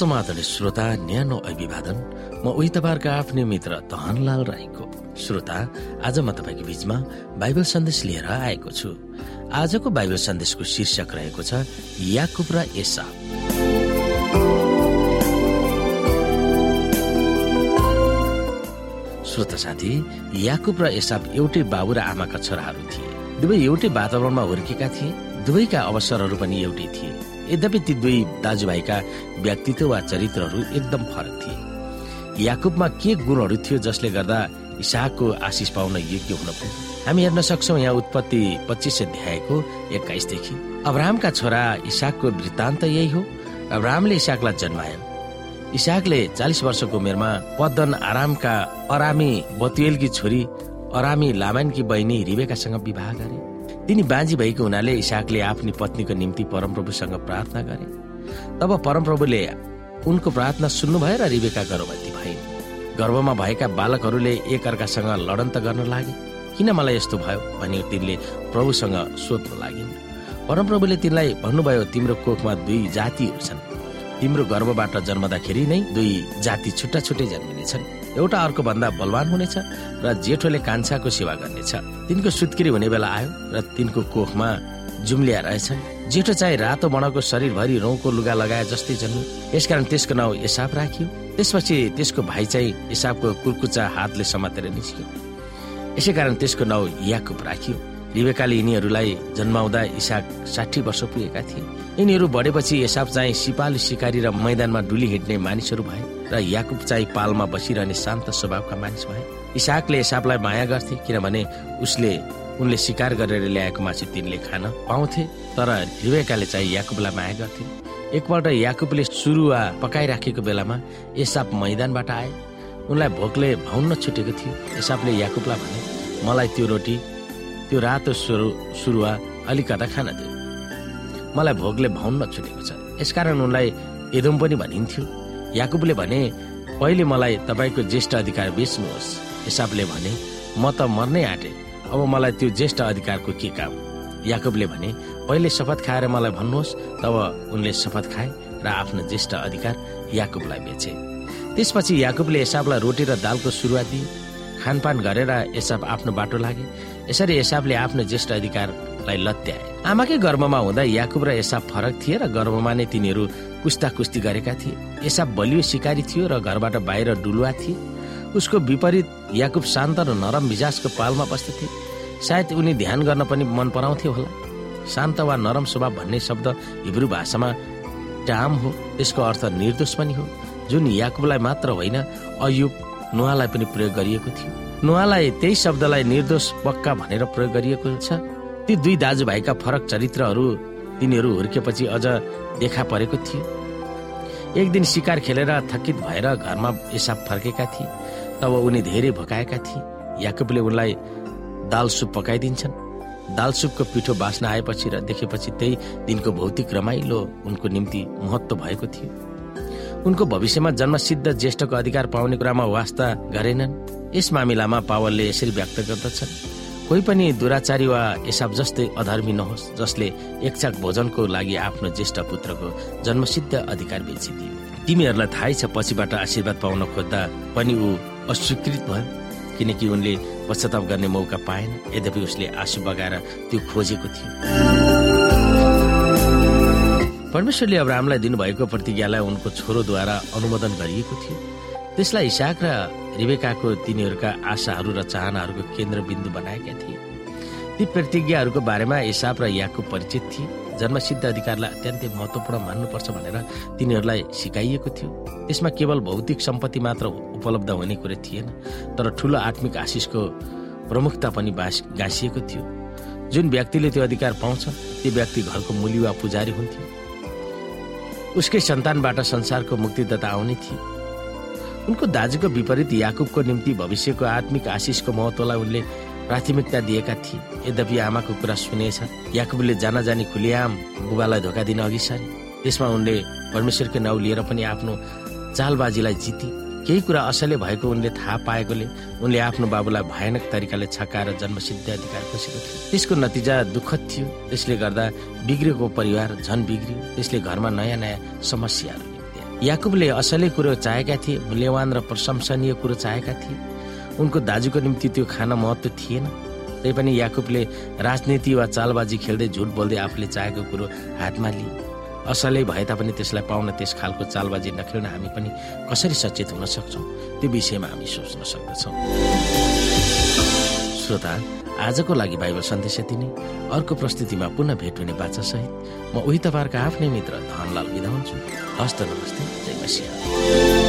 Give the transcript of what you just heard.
समाधान श्रोता न्यानो अभिवादन। म उही तपाईँहरूका आफ्नै मित्र तहनलाल राईको। श्रोता आज म तपाईँको बीचमा बाइबल सन्देश लिएर आएको छु। आजको बाइबल सन्देशको शीर्षक रहेको छ याकुब र एसा। श्रोता साथी याकुब र एसाब एउटै बाबु र आमाका छोराहरू थिए। दुवै एउटै वातावरणमा हुर्केका थिए। दुवैका अवसरहरू पनि एउटै थिए। यद्यपि ती दुई दाजुभाइका व्यक्तित्व वा चरित्रहरू एकदम फरक थिए। याकुबमा के गुणहरू थियो जसले गर्दा इसाकको आशिष पाउन योग्य हुन पुग्यो? हामी हेर्न सक्छौ यहाँ उत्पत्ति पच्चिस अध्यायको एक्काइसदेखि अब्राहमका छोरा इसाकको वृत्तान्त यही हो। अब्राहमले इसाकलाई जन्मायो। इसाकले चालिस वर्षको उमेरमा पद्दन आरामका अरामी बतुएलकी छोरी अरामी लामानकी बहिनी रिबेकासँग विवाह गरे। तिनी बाँझी भएको हुनाले इसाकले आफ्नी पत्नीको निम्ति परमप्रभुसँग प्रार्थना गरे। तब परमप्रभुले उनको प्रार्थना सुन्नुभयो र रिबेका गर्भवती भए गर्भमा भएका बालकहरूले एकअर्कासँग लडन्त गर्न लागे किन मलाई यस्तो भयो भनी तिनले प्रभुसँग सोध्न लागिन्। परमप्रभुले तिनलाई भन्नुभयो तिम्रो कोखमा दुई जातिहरू छन्। तिम्रो गर्भबाट जन्मदाखेरि नै दुई जाति छुट्टा छुट्टै जन्मिनेछन्। एउटा अर्को भन्दा बलवान हुनेछ र जेठोले कान्छाको सेवा गर्नेछ। तिनको सुत्किरी हुने बेला आयो र तिनको कोखमा जुम्लिया रहेछन्। जेठो चाहिँ रातो बणको शरीरभरि रौँको लुगा लगाए जस्तै जन्मियो यसकारण त्यसको नाउँ एसाप राखियो। त्यसपछि त्यसको भाइ चाहिँ एसापको कुर्कुचा हातले समातेर निस्क्यो। यसै कारण त्यसको नाउँ याकुब राखियो। रिबेकाले यिनीहरूलाई जन्माउँदा इसाक साठी वर्ष पुगेका थिए। यिनीहरू बढेपछि एसाप चाहिँ सिपालु सिकारी र मैदानमा डुली हिँड्ने मानिसहरू भए र याकुब चाहिँ पालमा बसिरहने शान्त स्वभावका मानिस भए। इसाकले एसापलाई माया गर्थे किनभने उसले उनले शिकार गरेर ल्याएको मासु तिनले खान पाउँथे तर रिबेकाले चाहिँ याकुबलाई माया गर्थे। एकपल्ट याकुबले सुरुवा पकाइराखेको बेलामा एसाप मैदानबाट आए। उनलाई भोकले भाउन्न छुटेको थियो। एसापले याकुबलाई भने मलाई त्यो रोटी त्यो रातो सुरु सुरुवा अलिकता खान दियो। मलाई भोगले भाउन्न छुटेको छ। यसकारण उनलाई एदोम पनि भनिन्थ्यो। याकुबले भने पहिले मलाई तपाईँको ज्येष्ठ अधिकार बेच्नुहोस्। हिसाबले भने म त मर्नै आँटे। अब मलाई त्यो ज्येष्ठ अधिकारको के काम? याकुबले भने पहिले शपथ खाएर मलाई भन्नुहोस्। तब उनले शपथ खाए र आफ्नो ज्येष्ठ अधिकार याकुबलाई बेचे। त्यसपछि याकुबले एसाबलाई रोटी र दालको सुरुवात दिए। खानपान गरेर एसाब आफ्नो बाटो लागे। यसरी एसाबले आफ्नो ज्येष्ठ अधिकारलाई लत्याए। आमाकै गर्भमा हुँदा याकुब र एसाब फरक थिए र गर्भमा नै तिनीहरू कुस्ता कुस्ती गरेका थिए। एसाब बलियो सिकारी थियो र घरबाट बाहिर डुलुवा थिए। उसको विपरीत याकुब शान्त र नरम मिजाजको पालमा बस्दथे सायद उनी ध्यान गर्न पनि मन पराउँथ्यो होला। शान्त वा नरम स्वभाव भन्ने शब्द हिब्रू भाषामा टाम हो। यसको अर्थ निर्दोष पनि हो। जुन याकुबलाई मात्र होइन अयुब नुहालाई पनि प्रयोग गरिएको थियो। नुहालाई त्यही शब्दलाई निर्दोष पक्का भनेर प्रयोग गरिएको छ ती दुई दाजुभाइका फरक चरित्रहरू तिनीहरू हुर्केपछि अझ देखा परेको थियो। एक दिन शिकार खेलेर थकित भएर घरमा एसाब फर्केका थिए। तब उनी धेरै भोकाएका थिए। याकुबले उनलाई दाल सुप पकाइदिन्छन्। दाल सुपको पिठो बाँच्न आएपछि र देखेपछि त्यही दिनको भौतिक रमाइलो उनको निम्ति महत्व भएको थियो। उनको भविष्यमा जन्मसिद्ध ज्येष्ठको अधिकार पाउने कुरामा वास्ता गरेनन्। यस मामिलामा पावलले यसरी व्यक्त गर्दछन्। कोही पनि दुराचारी वा एसाब जस्तै अधर्मी नहोस् जसले एकचाक भोजनको लागि आफ्नो ज्येष्ठ पुत्रको जन्मसिद्ध अधिकार बेचिदियो तिमीहरूलाई थाहै छ पछिबाट आशीर्वाद पाउन खोज्दा पनि ऊ अस्वीकृत भयो किनकि उनले पश्चाताप गर्ने मौका पाएन। यद्यपि उसले आँसु बगाएर त्यो खोजेको थियो। परमेश्वरले अब्राहमलाई दिनुभएको प्रतिज्ञालाई उनको छोरोद्वारा अनुमोदन गरिएको थियो। त्यसलाई हिसाक र रिबेकाको तिनीहरूका आशाहरू र चाहनाहरूको केन्द्रबिन्दु बनाएका थिए। ती प्रतिज्ञाहरूको बारेमा हिसाब र याको परिचित थिए। जन्मसिद्ध अधिकारलाई अत्यन्तै महत्वपूर्ण मान्नुपर्छ भनेर तिनीहरूलाई सिकाइएको थियो। त्यसमा केवल भौतिक सम्पत्ति मात्र उपलब्ध हुने कुरो थिएन तर ठुलो आत्मिक आशिषको प्रमुखता पनि गाँसिएको थियो। जुन व्यक्तिले त्यो अधिकार पाउँछ त्यो व्यक्ति घरको मूल्य वा पुजारी हुन्थ्यो। उसकै सन्तानबाट संसारको मुक्तिदाता आउने थिए उनको दाजुको विपरीत याकुबको निम्ति भविष्यको आत्मिक आशिषको महत्वलाई उनले प्राथमिकता दिएका थिए। यद्यपि आमाको कुरा सुनेछ याकुबले जान जानी खुलियाम बुबालाई धोका दिन अघि सारे। त्यसमा उनले परमेश्वरको नाउँ लिएर पनि आफ्नो चालबाजीलाई जिते। केही कुरा असले भएको उनले थाहा पाएकोले उनले आफ्नो बाबुलाई भयानक तरिकाले छकाएर जन्मसिद्ध अधिकार खोसेको थियो। त्यसको नतिजा दुःखद थियो। त्यसले गर्दा बिग्रेको परिवार झन बिग्रियो। त्यसले घरमा नयाँ नयाँ समस्याहरू याकुबले असलै कुरो चाहेका थिए मूल्यवान र प्रशंसनीय कुरो चाहेका थिए। उनको दाजुको निम्ति त्यो खान महत्व थिएन। तैपनि याकुबले राजनीति वा चालबाजी खेल्दै झुट बोल्दै आफूले चाहेको कुरो हातमा लिए। असलै भए तापनि त्यसलाई पाउन त्यस खालको चालबाजी नखेल्न हामी पनि कसरी सचेत हुन सक्छौँ त्यो विषयमा हामी सोच्न सक्दछौँ। श्रोता आजको लागि बाइबल सन्देश यति नै। अर्को प्रस्तुतिमा पुनः भेट हुने बाचासहित म उही तपाईँहरूको आफ्नै मित्र धनलाल बिदा हुन्छु। हस्त नमस्ते जय मसिंह।